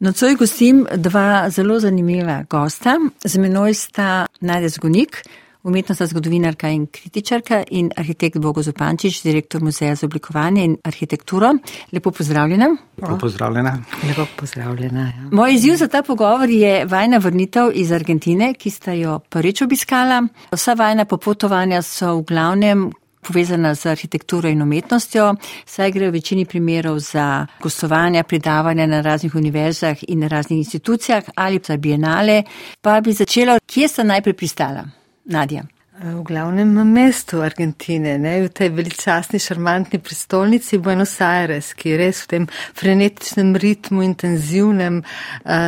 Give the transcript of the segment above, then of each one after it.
Nocoj gostim dva zelo zanimiva gosta. Z menoj sta Nadja Zgonik, umetnostna zgodovinarka in kritičarka in arhitekt Bogo Zupančič, direktor Muzeja za oblikovanje in arhitekturo. Lepo pozdravljena. Lepo pozdravljena. Lepo pozdravljena. Ja. Moj izziv za ta pogovor je vajna vrnitev iz Argentine, ki sta jo prvič obiskala. Vsa vajna popotovanja so v glavnem povezana z arhitekturo in umetnostjo, saj gre v večini primerov za gostovanja, predavanja na raznih univerzah in na raznih institucijah ali za bienale. Pa bi začela, kje sta najprej pristala? Nadja. V glavnem mestu Argentine, ne, v tej veličastni, šarmantni prestolnici Buenos Aires, ki je res v tem frenetičnem ritmu, intenzivnem,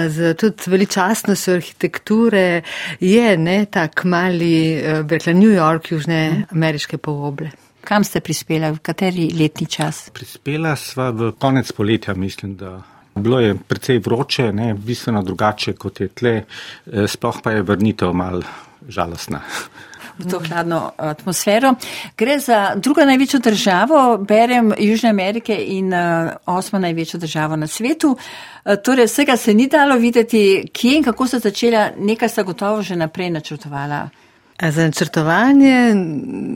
z tudi veličastnostjo arhitekture, je ne tak mali, bi rekla, New York, južne ameriške pooble. Kam ste prispela, v kateri letni čas? Prispela sva v konec poletja, mislim, da. Bilo je precej vroče, ne, bistveno drugače kot je tle, sploh pa je vrnitev mal žalostna v to hladno atmosfero. Gre za drugo največjo državo, berem Južne Amerike in osmo največjo državo na svetu. Torej, vsega se ni dalo videti, kje in kako so začela, nekaj sta gotovo že naprej načrtovala. Za načrtovanje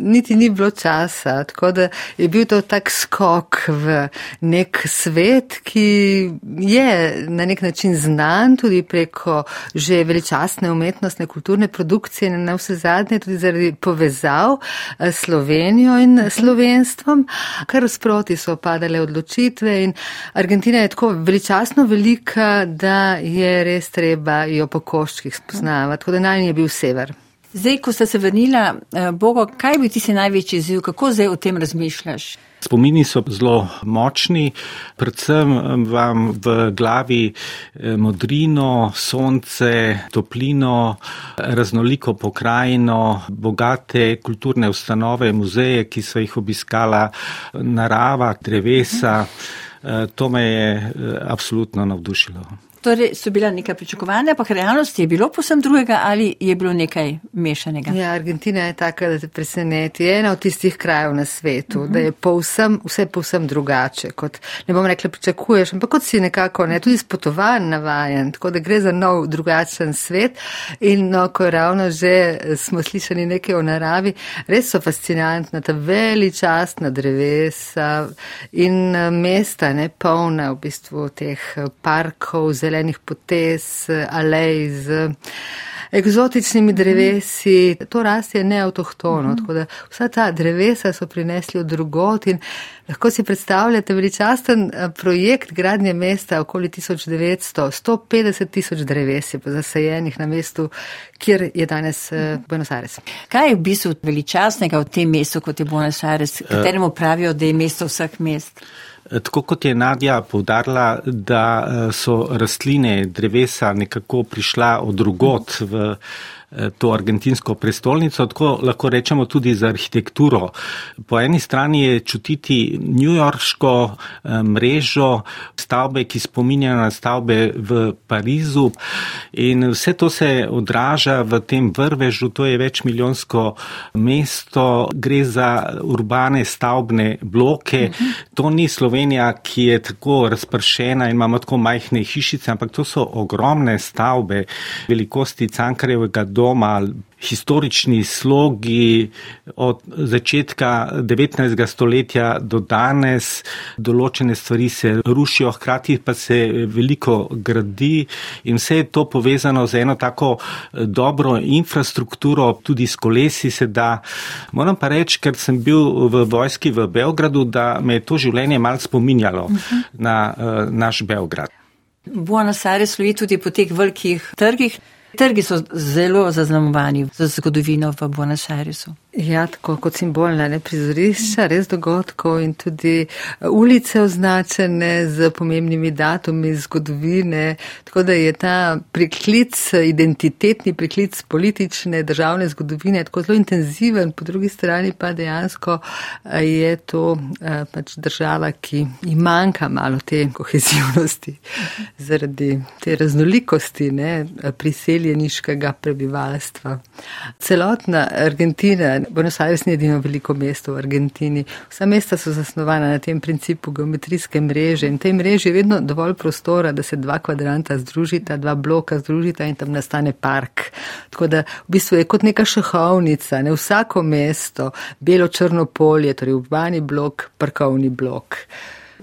niti ni bilo časa, tako da je bil to tak skok v nek svet, ki je na nek način znan tudi preko že veličastne umetnostne kulturne produkcije in na vse zadnje tudi zaradi povezav s Slovenijo in slovenstvom, kar sproti so padale odločitve in Argentina je tako veličastno velika, da je res treba jo po koščkih spoznavati, tako da naj je bil sever. Zdaj, ko ste se vrnila, Bogo, kaj bi ti se največji izziv, kako zdaj o tem razmišljaš? Spomini so zelo močni, predvsem vam v glavi modrino, sonce, toplino, raznoliko pokrajino, bogate kulturne ustanove, muzeje, ki so jih obiskala, narava, drevesa. To me je absolutno navdušilo. Torej, so bila neka pričakovanja, pa realnost je bilo posem drugega ali je bilo nekaj mešanega? Ja, Argentina je taka, da te preseneti. Je ena od tistih krajev na svetu, uh -huh. da je povsem, vse povsem drugače, kot ne bom rekla pričakuješ, ampak kot si nekako ne, tudi spotovanj navajen, tako da gre za nov drugačen svet. In no, ko ravno že smo slišali nekaj o naravi, res so fascinantna ta veličastna drevesa in mesta, ne polna v bistvu teh parkov, zelenih zelenih potez, alej z eksotičnimi drevesi. To rast je neautohtono, mm. tako da vsa ta drevesa so prinesli od drugot in lahko si predstavljate veličasten projekt gradnje mesta okoli 1900, 150 tisoč dreves je zasajenih na mestu, kjer je danes Buenos Aires. Kaj je v bistvu veličastnega v tem mestu, kot je Buenos Aires, kateremu pravijo, da je mesto vseh mest? Tako kot je Nadja povdarila, da so rastline, drevesa nekako prišla od drugot v to argentinsko prestolnico, tako lahko rečemo tudi za arhitekturo. Po eni strani je čutiti newyorško mrežo stavbe, ki spominjajo na stavbe v Parizu in vse to se odraža v tem vrvežu, to je večmiljonsko mesto, gre za urbane stavbne bloke. To ni Slovenija, ki je tako razpršena in imamo tako majhne hišice, ampak to so ogromne stavbe velikosti Cankarjevega doma doma, historični slogi od začetka 19. stoletja do danes, določene stvari se rušijo, hkrati pa se veliko gradi in vse je to povezano z eno tako dobro infrastrukturo, tudi s kolesi se da. Moram pa reči, ker sem bil v vojski v Beogradu, da me je to življenje mal spominjalo uh -huh. na uh, naš Beograd. Buenos Aires slovi tudi po teh velikih trgih. Trgi so zelo zaznamovani za zgodovino v Buenos Airesu. Ja, tako kot simbolna ne, prizorišča, res dogodkov in tudi ulice označene z pomembnimi datumi zgodovine. Tako da je ta priklic, identitetni priklic politične državne zgodovine tako zelo intenziven, po drugi strani pa dejansko je to pač država, ki ji manjka malo te kohezivnosti zaradi te raznolikosti ne, priseljeniškega prebivalstva. Celotna Argentina Buenos Aires ni edino veliko mesto v Argentini. Vsa mesta so zasnovana na tem principu geometrijske mreže in tej mreži je vedno dovolj prostora, da se dva kvadranta združita, dva bloka združita in tam nastane park. Tako da v bistvu je kot neka šahovnica, ne vsako mesto, belo-črno polje, torej urbani blok, parkovni blok.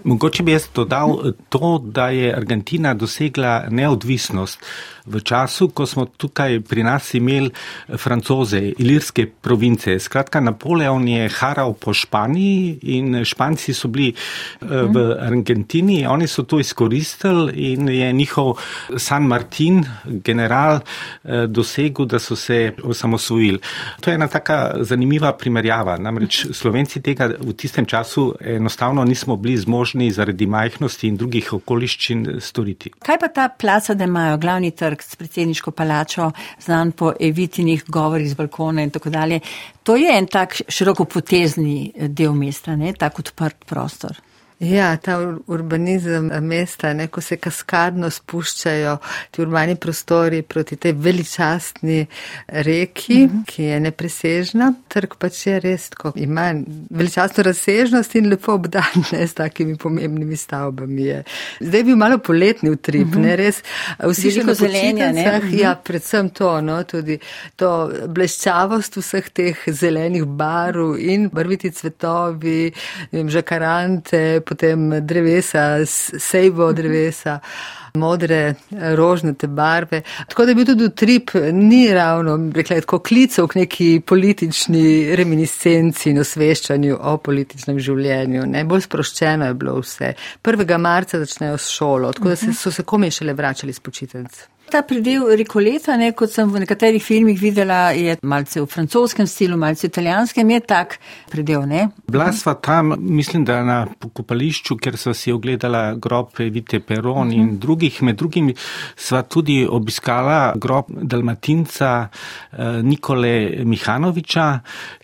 Mogoče bi jaz dodal to, da je Argentina dosegla neodvisnost v času, ko smo tukaj pri nas imeli francoze, ilirske province. Skratka, Napoleon je haral po Španiji in Španci so bili eh, v Argentini, oni so to izkoristili in je njihov San Martin, general, eh, dosegel, da so se osamosvojili. To je ena taka zanimiva primerjava. Namreč Slovenci tega v tistem času enostavno nismo bili zmožni zaradi majhnosti in drugih okoliščin storiti. Kaj pa ta placa, da imajo glavni trg s predsedniško palačo, znan po evitinih govorih z balkona in tako dalje. To je en tak širokopotezni del mesta, ne tak odprt prostor. Ja, ta urbanizem mesta, ne, ko se kaskadno spuščajo ti urbani prostori proti tej veličastni reki, mhm. -huh. ki je nepresežna. Trg pač je res, ko ima veličastno razsežnost in lepo obdan ne, s takimi pomembnimi stavbami. Je. Zdaj je bil malo poletni utrip, uh -huh. ne res. Vsi že na zelenja, ne? Uh -huh. Ja, predvsem to, no, tudi to bleščavost vseh teh zelenih barv in barviti cvetovi, vem, žakarante, potem drevesa, sejbo drevesa, modre, rožnate barve. Tako da je bil tudi trip, ni ravno, rekla, tako klicev k neki politični reminiscenci in osveščanju o političnem življenju. Ne? Bolj sproščeno je bilo vse. 1. marca začnejo s šolo, tako da se, so se komaj šele vračali s počitnic. Ta predel Rikoleta, ne, kot sem v nekaterih filmih videla, je malce v francoskem stilu, malce v italijanskem, je tak predel, ne? Bila sva tam, mislim, da na pokopališču, ker sva si ogledala grob Vite Peron uh -huh. in mhm. drugih, med drugim sva tudi obiskala grob Dalmatinca eh, Nikole Mihanoviča,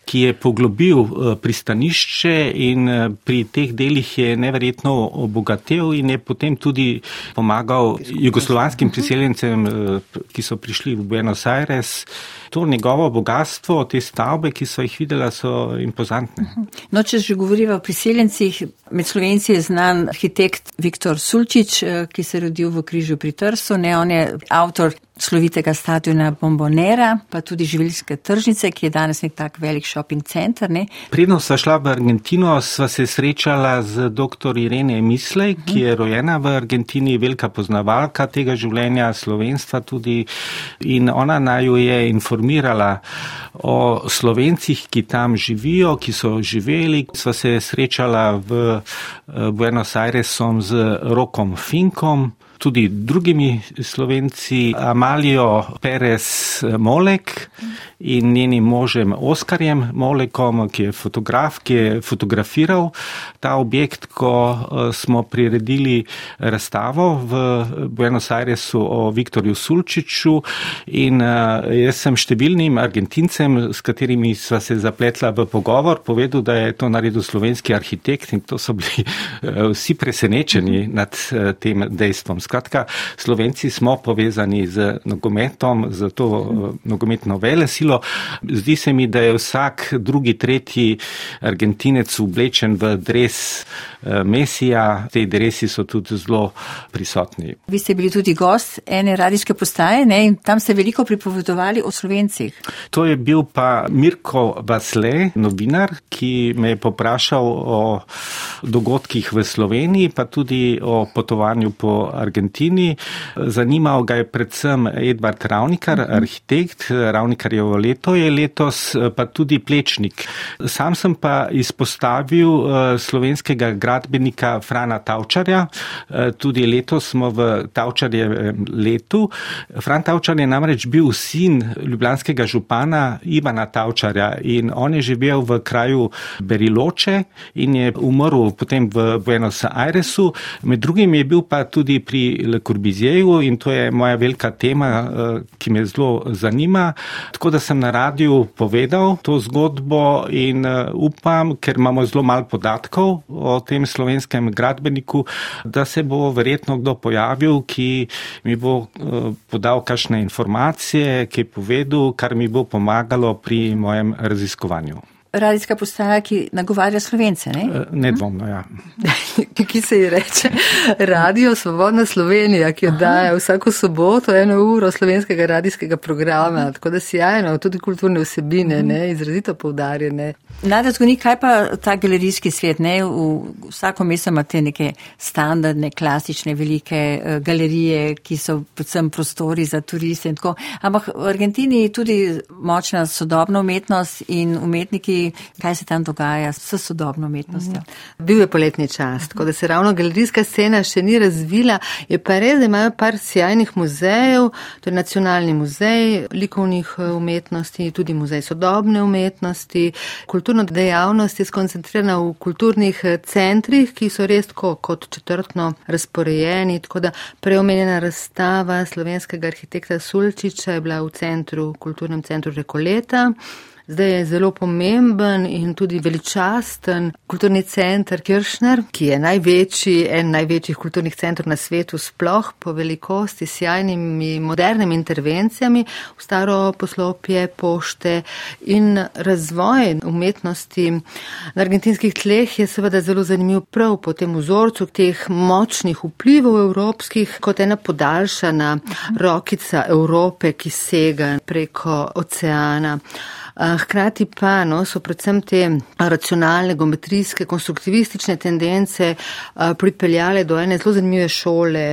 ki je poglobil eh, pristanišče in eh, pri teh delih je neverjetno obogatel in je potem tudi pomagal jugoslovanskim priseljencem, eh, ki so prišli v Buenos Aires. To njegovo bogatstvo, te stavbe, ki so jih videla, so impozantne. No, če že govoriva o priseljencih, med Slovenci je znan arhitekt Viktor Sulčič, ki se je rodil v Križu pri Trsu. Ne, on je avtor slovitega stadiona Bombonera, pa tudi živilske tržnice, ki je danes nek tak velik shopping center. Ne. Predno sva šla v Argentino, sva se srečala z dr. Irene Mislej, uh -huh. ki je rojena v Argentini, velika poznavalka tega življenja, slovenstva tudi. In ona naju je informirala o slovencih, ki tam živijo, ki so živeli. Sva se srečala v eh, Buenos Airesom z Rokom Finkom tudi drugimi slovenci, Amalijo Perez Molek in njenim možem Oskarjem Molekom, ki je fotograf, ki je fotografiral ta objekt, ko eh, smo priredili razstavo v Buenos Airesu o Viktorju Sulčiču in eh, jaz sem številnim argentincem, s katerimi sva se zapletla v pogovor, povedal, da je to naredil slovenski arhitekt in to so bili eh, vsi presenečeni nad tem dejstvom. Skratka, Slovenci smo povezani z nogometom, z to nogometno vele silo. Zdi se mi, da je vsak drugi, tretji argentinec oblečen v dres eh, Mesija. Te dresi so tudi zelo prisotni. Vi ste bili tudi gost ene radijske postaje ne? in tam ste veliko pripovedovali o Slovencih. To je bil pa Mirko Vasle, novinar, ki me je poprašal o dogodkih v Sloveniji, pa tudi o potovanju po Argentini. Zanimal ga je predvsem Edvard Ravnikar, arhitekt. Ravnikarjevo leto je letos, pa tudi plečnik. Sam sem pa izpostavil eh, slovenskega gradbenika Frana Tavčarja. Eh, tudi letos smo v Tavčarjevem letu. Fran Tavčar je namreč bil sin ljubljanskega župana Ivana Tavčarja in on je živel v kraju Beriloče in je umrl potem v Buenos Airesu. Med drugim je bil pa tudi pri Le Corbusierju in to je moja velika tema, ki me zelo zanima. Tako da sem na radiju povedal to zgodbo in upam, ker imamo zelo malo podatkov o tem slovenskem gradbeniku, da se bo verjetno kdo pojavil, ki mi bo podal kakšne informacije, ki je povedal, kar mi bo pomagalo pri mojem raziskovanju radijska postaja, ki nagovarja slovence. Ne? Eh, nedvomno, ja. ki se ji reče Radio Svobodna Slovenija, ki jo daje vsako soboto eno uro slovenskega radijskega programa, tako da sjajno, tudi kulturne vsebine, ne, izrazito poudarjene. Nada zgoni, kaj pa ta galerijski svet, ne, v vsako mesto imate neke standardne, klasične, velike eh, galerije, ki so predvsem prostori za turiste in tako, ampak v Argentini je tudi močna sodobna umetnost in umetniki kaj se tam dogaja s sodobno umetnostjo. Bil je poletni čas, tako da se ravno galerijska scena še ni razvila. Je pa res, da imajo par sjajnih muzejev, to je nacionalni muzej likovnih eh, umetnosti, tudi muzej sodobne umetnosti. Kulturna dejavnost je skoncentrirana v kulturnih eh, centrih, ki so res tako kot četrtno razporejeni. Tako da preomenjena razstava slovenskega arhitekta Sulčiča je bila v centru, kulturnem centru Rekoleta. Zdaj je zelo pomemben in tudi veličasten kulturni center Kiršner, ki je največji, en največjih kulturnih centrov na svetu sploh po velikosti, s sjajnimi modernimi intervencijami v staro poslopje, pošte in razvoj umetnosti na argentinskih tleh je seveda zelo zanimiv prav po tem vzorcu teh močnih vplivov evropskih kot ena podaljšana rokica Evrope, ki sega preko oceana. Hkrati pa no, so predvsem te racionalne, geometrijske, konstruktivistične tendence pripeljale do ene zelo zanimive šole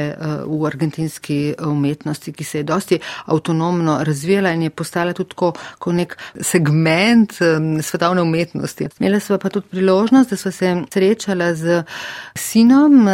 v argentinski umetnosti, ki se je dosti avtonomno razvijala in je postala tudi kot nek segment svetovne umetnosti. Imela sva pa tudi priložnost, da sva se srečala z sinom,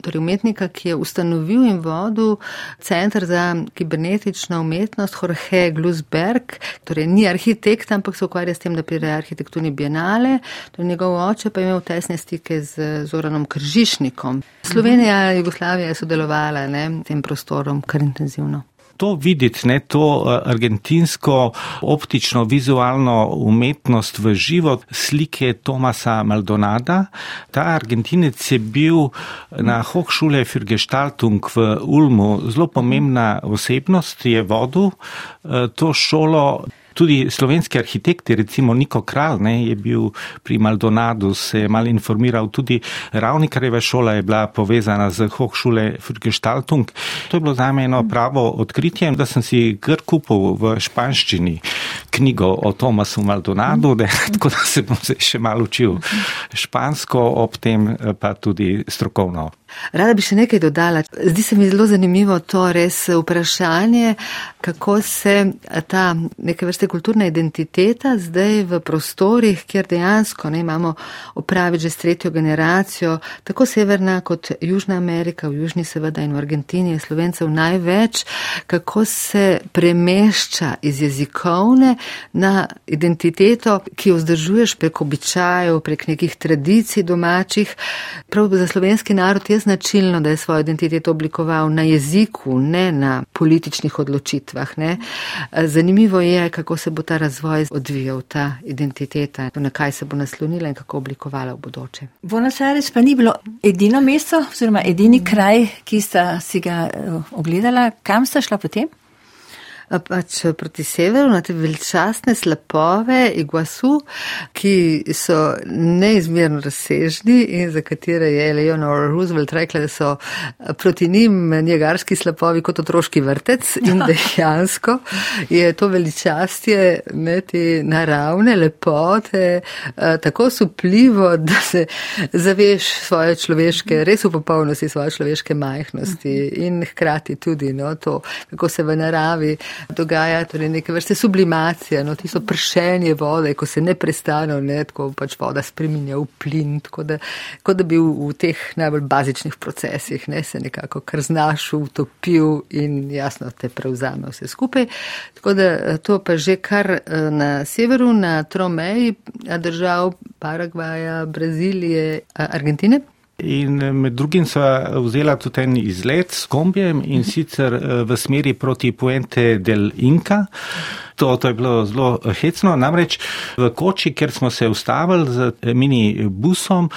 torej umetnika, ki je ustanovil in vodil Centr za kibernetično umetnost Jorge Glusberg, torej ni arhitekt, arhitekt, ampak se ukvarja s tem, da prireja arhitekturni bienale. Njegov oče pa je imel tesne stike z Zoranom Kržišnikom. Slovenija, Jugoslavija je sodelovala ne, tem prostorom kar intenzivno. To videti, ne, to eh, argentinsko optično vizualno umetnost v živo, slike Tomasa Maldonada. Ta argentinec je bil na Hochschule für Gestaltung v Ulmu zelo pomembna osebnost, je vodil eh, to šolo tudi slovenski arhitekti, recimo Niko Kralj, ne, je bil pri Maldonadu, se je mal informiral, tudi Ravnikareva šola je bila povezana z Hochschule für Gestaltung. To je bilo za me eno pravo odkritje, da sem si kar kupil v španščini knjigo o Tomasu Maldonadu, da, tako da se bom se še malo učil špansko, ob tem pa tudi strokovno. Rada bi še nekaj dodala. Zdi se mi zelo zanimivo to res vprašanje, kako se ta neke vrste kulturna identiteta zdaj v prostorih, kjer dejansko ne imamo opraviti že s tretjo generacijo, tako Severna kot Južna Amerika, v Južni seveda in v Argentini je slovencev največ, kako se premešča iz jezikovne na identiteto, ki jo vzdržuješ prek običajev, prek nekih tradicij domačih. Prav za slovenski narod je značilno, da je svojo identiteto oblikoval na jeziku, ne na političnih odločitvah. Ne. Zanimivo je, kako se bo ta razvoj odvijal, ta identiteta, na kaj se bo naslonila in kako oblikovala v bodoče. Buenos Aires pa ni bilo edino mesto, oziroma edini kraj, ki sta si ga eh, ogledala. Kam sta šla potem? Pač proti severu na te veličastne slapove Iguasu, ki so neizmerno razsežni in za katere je Eleonora Roosevelt rekla, da so proti njim njegarski slapovi kot otroški vrtec in dejansko je to veličastje ne, te naravne lepote tako supljivo, da se zaveš svoje človeške, res v popolnosti svoje človeške majhnosti in hkrati tudi no, to, kako se v naravi dogaja torej neke vrste sublimacija, no, tisto pršenje vode, ko se neprestano, ne, tako pač voda spreminja v plin, tako da, kot da bi v, v teh najbolj bazičnih procesih ne, se nekako kar znašel, utopil in jasno te prevzame vse skupaj. Tako da to pa že kar eh, na severu, na Tromeji, držav Paragvaja, Brazilije, Argentine. In med drugim sva vzela tudi en izlet s kombijem in sicer v smeri proti Puente del Inca. To, to je bilo zelo hecno. Namreč v koči, kjer smo se ustavili z minibusom,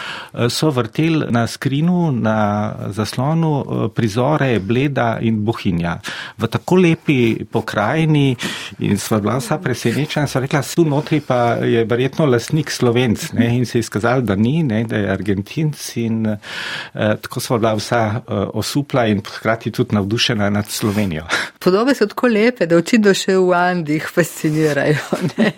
so vrteli na skrinu, na zaslonu prizore Bleda in Bohinja. V tako lepi pokrajini in sva bila vsa presenečena, sva rekla, tu notri pa je verjetno lasnik slovenc ne? in se je izkazalo, da ni, ne? da je argentinc in eh, tako sva bila vsa eh, osupla in hkrati tudi navdušena nad Slovenijo. Podobe so tako lepe, da očitno še v Andih fascinirajo. Ne?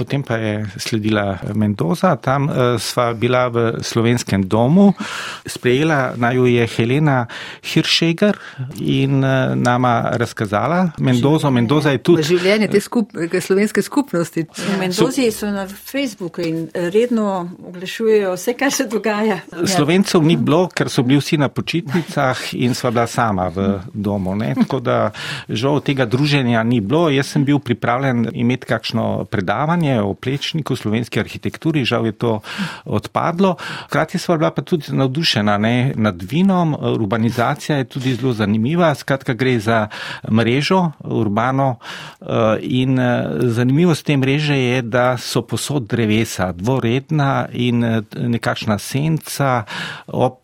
Potem pa je sledila Mendoza, tam uh, sva bila v slovenskem domu. Sprejela naj jo je Helena Hiršeger in uh, nama razkazala Mendozo. Mendoza je tudi. Življenje te skup, slovenske skupnosti. Mendozi so na Facebooku in redno oglašujejo vse, kar se dogaja. Slovencev ni bilo, ker so bili vsi na počitnicah in sva bila sama v domu. Ne? Tako da žal tega druženja ni bilo. Jaz sem bil pripravljen imeti kakšno predavanje znanje o plečniku, slovenski arhitekturi, žal je to odpadlo. Hkrati sva bila pa tudi navdušena ne, nad vinom, urbanizacija je tudi zelo zanimiva, skratka gre za mrežo urbano eh, in eh, zanimivost te mreže je, da so posod drevesa, dvoredna in eh, nekakšna senca, ob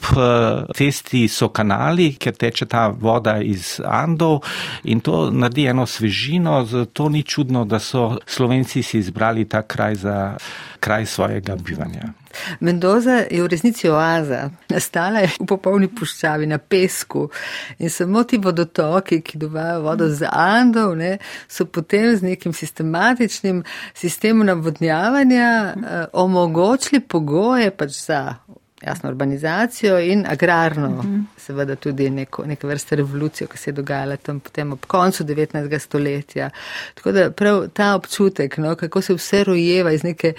cesti so kanali, ker teče ta voda iz Andov in to naredi eno svežino, zato ni čudno, da so Slovenci si izbrali izbrali ta kraj za kraj svojega bivanja. Mendoza je v resnici oaza. Nastala je v popolni puščavi na pesku in samo ti vodotoki, ki dovajo vodo z Andov, ne, so potem z nekim sistematičnim sistemom navodnjavanja eh, omogočili pogoje pač za jasno urbanizacijo in agrarno, uh -huh. seveda tudi neko, neke vrste revolucijo, ki se je dogajala tam potem ob koncu 19. stoletja. Tako da prav ta občutek, no, kako se vse rojeva iz neke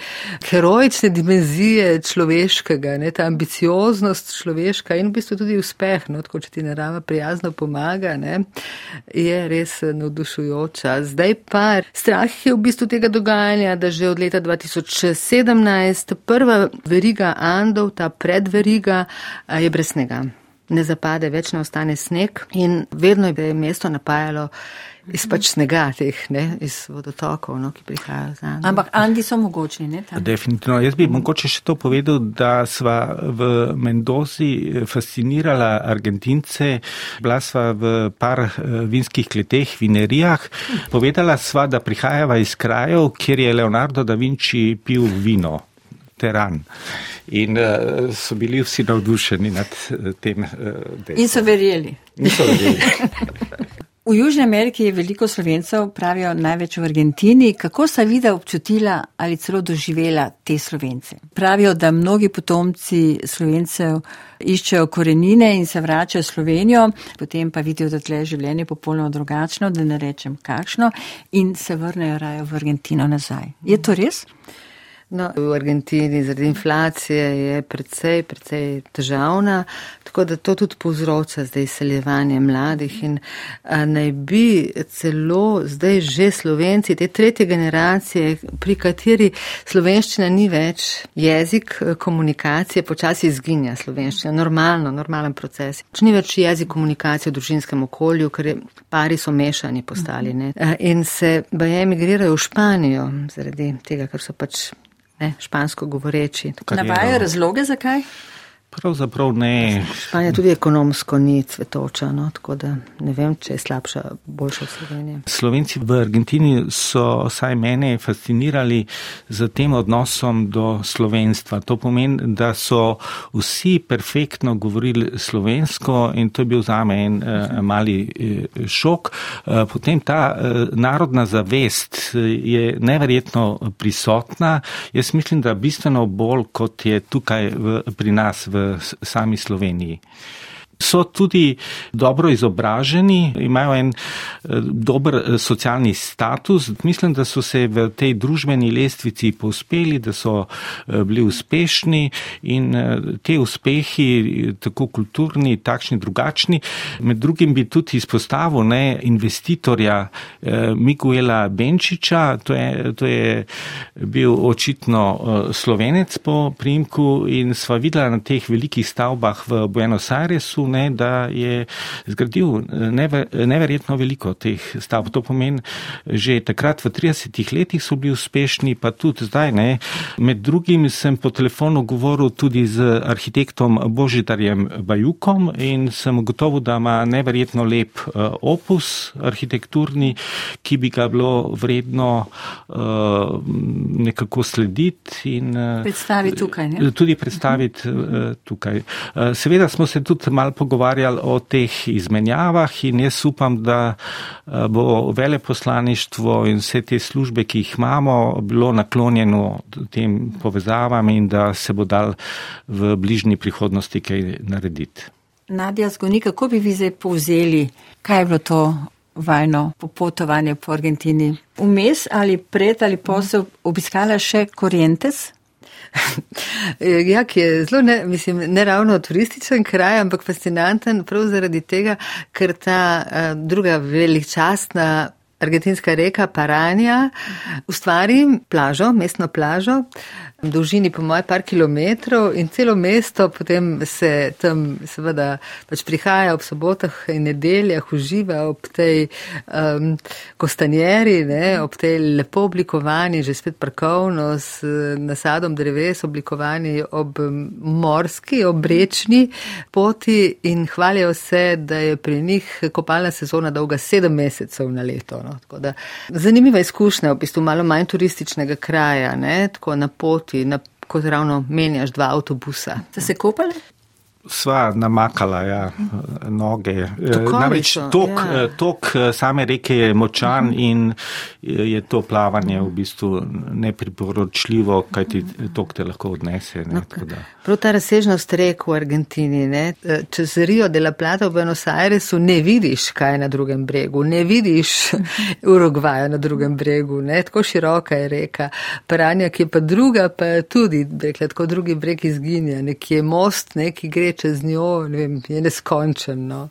heroične dimenzije človeškega, ne, ta ambicioznost človeška in v bistvu tudi uspeh, no, tako če ti narava prijazno pomaga, ne, je res navdušujoča. Zdaj pa strah je v bistvu tega dogajanja, da že od leta 2017 prva veriga Andov, ta predveriga je brez snega. Ne zapade, več ne ostane sneg in vedno je mesto napajalo iz pač snega teh, ne, iz vodotokov, no, ki prihajajo za nami. Ampak Andi so mogočni, ne? Tam. Definitivno. Jaz bi mogoče še to povedal, da sva v Mendozi fascinirala Argentince, bila sva v par vinskih kleteh, vinerijah, povedala sva, da prihajava iz krajev, kjer je Leonardo da Vinci pil vino. Teran. In uh, so bili vsi navdušeni nad uh, tem. Uh, in so verjeli. In so verjeli. v Južni Ameriki je veliko slovencev, pravijo največ v Argentini. Kako sta vida občutila ali celo doživela te slovence? Pravijo, da mnogi potomci slovencev iščejo korenine in se vračajo v Slovenijo, potem pa vidijo, da tle je življenje popolnoma drugačno, da ne rečem kakšno, in se vrnejo raje v Argentino nazaj. Je to res? No, v Argentini zaradi inflacije je precej, precej težavna, tako da to tudi povzroča zdaj izseljevanje mladih in naj bi celo zdaj že slovenci, te tretje generacije, pri kateri slovenščina ni več jezik komunikacije, počasi izginja slovenščina, normalno, normalen proces. Če ni več jezik komunikacije v družinskem okolju, ker pari so mešani postali ne? in se baje emigrirajo v Španijo zaradi tega, ker so pač ne, špansko govoreči. Navajajo razloge, zakaj? Pravzaprav ne. Španija tudi ekonomsko ni cvetoča, no, tako da ne vem, če je slabša, boljša od Slovenije. Slovenci v Argentini so saj mene fascinirali z tem odnosom do slovenstva. To pomeni, da so vsi perfektno govorili slovensko in to je bil zame en uh, mali uh, šok. Uh, potem ta uh, narodna zavest je neverjetno prisotna. Jaz mislim, da bistveno bolj kot je tukaj v, pri nas v sami Sloveniji. So tudi dobro izobraženi, imajo en eh, dober eh, socialni status. Mislim, da so se v tej družbeni lestvici povspeli, da so eh, bili uspešni in te uspehi, tako kulturni, takšni, drugačni. Med drugim bi tudi izpostavil ne, investitorja Miguela Benčiča, to je, to je bil očitno slovenec po primku in sva videla na teh velikih stavbah v Buenos Airesu, ne, da je zgradil never, neverjetno veliko teh stavb. To pomeni, že takrat v 30 letih so bili uspešni, pa tudi zdaj. Ne. Med drugim sem po telefonu govoril tudi z arhitektom Božitarjem Bajukom in sem gotovo, da ima neverjetno lep uh, opus arhitekturni, ki bi ga bilo vredno uh, nekako slediti. In, predstaviti tukaj. Ne? Tudi predstaviti tukaj. Seveda smo se tudi mal pogovarjali o teh izmenjavah in jaz upam, da eh, bo veleposlaništvo in vse te službe, ki jih imamo, bilo naklonjeno tem povezavam in da se bo dal v bližnji prihodnosti kaj narediti. Nadja Zgoni, kako bi vi zdaj povzeli, kaj je bilo to vajno popotovanje po Argentini? Vmes ali pred ali posel obiskala še Corrientes? ja, ki je zelo, ne, mislim, ne ravno turističen kraj, ampak fascinanten prav zaradi tega, ker ta uh, druga veličastna argentinska reka Paranja ustvari plažo, mestno plažo, v dolžini po moje par kilometrov in celo mesto potem se tam seveda pač prihaja ob sobotah in nedeljah, uživa ob tej um, kostanjeri, ne, ob tej lepo oblikovani, že spet parkovno s nasadom dreves oblikovani ob morski, ob rečni poti in hvalijo se, da je pri njih kopalna sezona dolga sedem mesecev na leto. No, zanimiva izkušnja, v bistvu malo manj turističnega kraja, ne, tako na pot poti, na, kot ravno menjaš dva avtobusa. Ste se kopali? Sva namakala ja, noge. Namreč tok, ja. tok same reke je močan in je to plavanje v bistvu nepriporočljivo, kaj ti tok te lahko odnese. Ne, okay. Prav ta razsežnost rek v Argentini, ne, čez Rio de la Plata v Buenos Airesu ne vidiš, kaj je na drugem bregu, ne vidiš Urugvaja na drugem bregu, ne, tako široka je reka. Paranja, ki je pa druga, pa tudi, rekla, tako drugi breg izginja, nekje most, neki gre čez njo, ne vem, je neskončen. No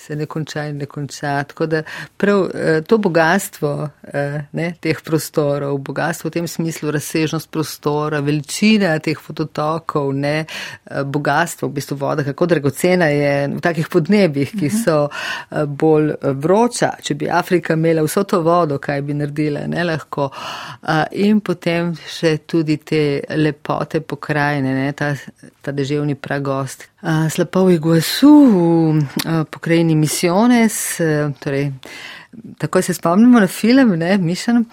se ne konča in ne konča. Tako da prav eh, to bogatstvo eh, ne, teh prostorov, bogatstvo v tem smislu, razsežnost prostora, veličina teh fototokov, ne, eh, bogatstvo v bistvu voda, kako dragocena je v takih podnebjih, ki so bolj vroča. Če bi Afrika imela vso to vodo, kaj bi naredila, ne lahko. In potem še tudi te lepote pokrajine, ne, ta, ta deževni pragost. Slapov Iguasu v pokrajini Misiones, torej, takoj se spomnimo na film, ne, Mišan,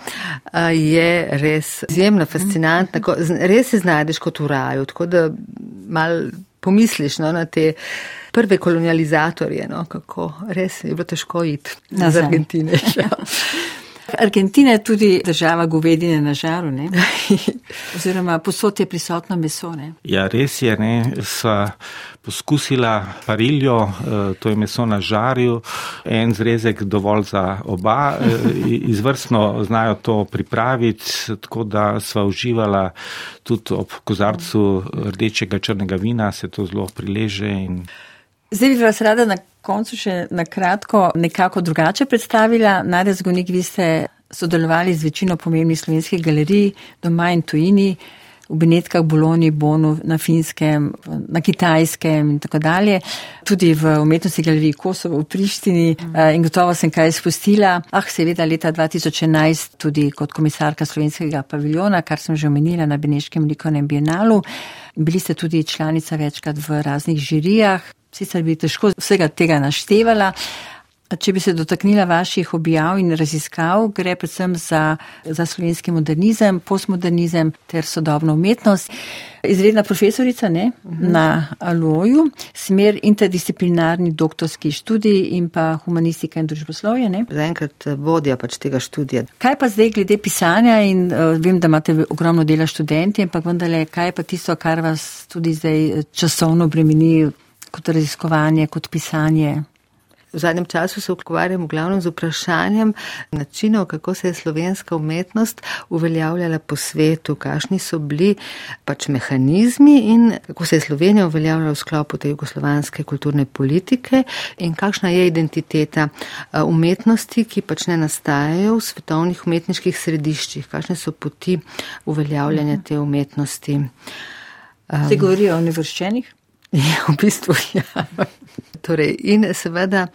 je res izjemno fascinantno, res se znajdeš kot v raju, tako da mal pomisliš no, na te prve kolonializatorje, no, kako res je bilo težko iti na Argentine. Ja. Argentina je tudi država govedine na žaru, ne? oziroma posod je prisotno meso. Ne? Ja, res je, ne, sva poskusila pariljo, eh, to je meso na žarju, en zrezek dovolj za oba, eh, izvrstno znajo to pripraviti, tako da sva uživala tudi ob kozarcu rdečega črnega vina, se to zelo prileže. In... Zdaj bi vas rada na koncu še na kratko nekako drugače predstavila. Nadja Zgonik, vi ste sodelovali z večino pomembnih slovenskih galerij doma in tujini, v Benetkah, Boloni, Bonu, na Finskem, na Kitajskem in tako dalje. Tudi v umetnosti galeriji Kosovo v Prištini eh, in gotovo sem kaj spustila. Ah, seveda leta 2011 tudi kot komisarka slovenskega paviljona, kar sem že omenila na Beneškem likovnem bienalu. Bili ste tudi članica večkrat v raznih žirijah, sicer bi težko vsega tega naštevala. Če bi se dotaknila vaših objav in raziskav, gre predvsem za, za slovenski modernizem, postmodernizem ter sodobno umetnost. Izredna profesorica ne, uh -huh. na Aloju, smer interdisciplinarni doktorski študij in pa humanistika in družboslovje. Zaenkrat vodja pač tega študija. Kaj pa zdaj glede pisanja in uh, vem, da imate ogromno dela študenti, ampak vendarle, kaj pa tisto, kar vas tudi zdaj časovno bremeni? Kot raziskovanje, kot pisanje. V zadnjem času se ukvarjam v glavnem z vprašanjem načinov, kako se je slovenska umetnost uveljavljala po svetu, kakšni so bili pač mehanizmi in kako se je Slovenija uveljavljala v sklopu te jugoslovanske kulturne politike in kakšna je identiteta umetnosti, ki pač ne nastajajo v svetovnih umetniških središčih, kakšne so poti uveljavljanja te umetnosti. Se govori o nevrščenih? Ja, v bistvu ja. Torej, in seveda,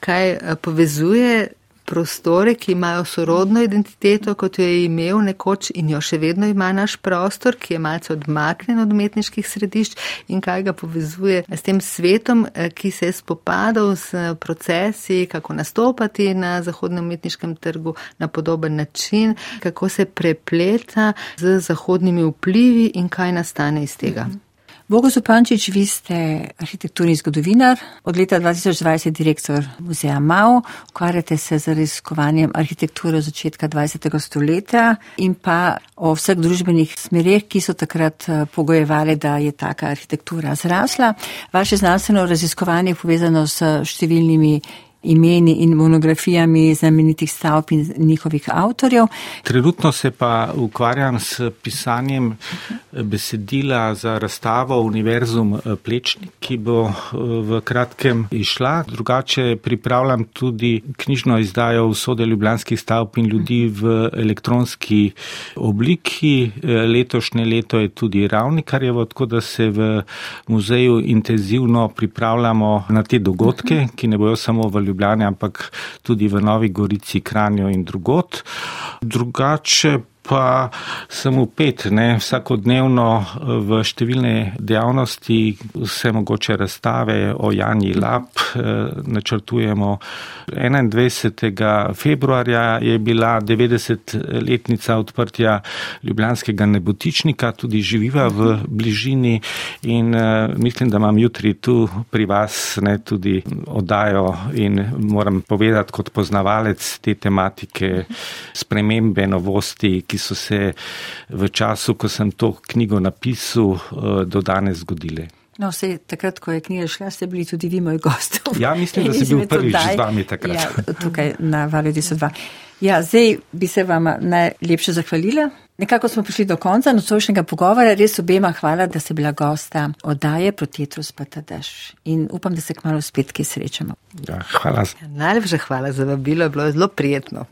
kaj povezuje prostore, ki imajo sorodno identiteto, kot jo je imel nekoč in jo še vedno ima naš prostor, ki je malce odmaknen od umetniških središč in kaj ga povezuje s tem svetom, ki se je spopadal s procesi, kako nastopati na zahodnem umetniškem trgu na podoben način, kako se prepleta z zahodnimi vplivi in kaj nastane iz tega. Mhm. Bogo Zupančič, vi ste arhitekturni zgodovinar, od leta 2020 direktor muzeja MAO, ukvarjate se z raziskovanjem arhitekture od začetka 20. stoletja in pa o vseh družbenih smereh, ki so takrat eh, pogojevali, da je taka arhitektura zrasla. Vaše znanstveno raziskovanje je povezano s številnimi imeni in monografijami znamenitih stavb in njihovih avtorjev. Trenutno se pa ukvarjam s pisanjem besedila za razstavo Univerzum eh, Plečnik, ki bo eh, v kratkem išla. Drugače pripravljam tudi knjižno izdajo vsode ljubljanskih stavb in ljudi v elektronski obliki. Eh, letošnje leto je tudi ravnikarjevo, tako da se v muzeju intenzivno pripravljamo na te dogodke, ki ne bojo samo v Ljubljani. Ljubljani, ampak tudi v Novi Gorici, Kranju in drugot. Drugače pa sem upet ne, vsakodnevno eh, v številne dejavnosti, vse mogoče razstave o Janji Lap. Eh, načrtujemo 21. februarja je bila 90-letnica odprtja Ljubljanskega nebotičnika, tudi živiva v bližini in eh, mislim, da imam jutri tu pri vas ne, tudi oddajo in moram povedati kot poznavalec te tematike spremembe, novosti, ki so se v času, ko sem to knjigo napisal, eh, do danes zgodile. No, vse takrat, ko je knjiga šla, ste bili tudi vi moj gost. Ja, mislim, da sem bil prvič z vami takrat. Ja, tukaj na Valju 202. Ja, zdaj bi se vam najlepše zahvalila. Nekako smo prišli do konca nocojšnjega pogovora. Res obema hvala, da ste bila gosta oddaje Protetrus Patadaš. In upam, da se kmalo spet kje srečamo. Ja, hvala. Ja, najlepša hvala za vabilo, bilo je zelo prijetno.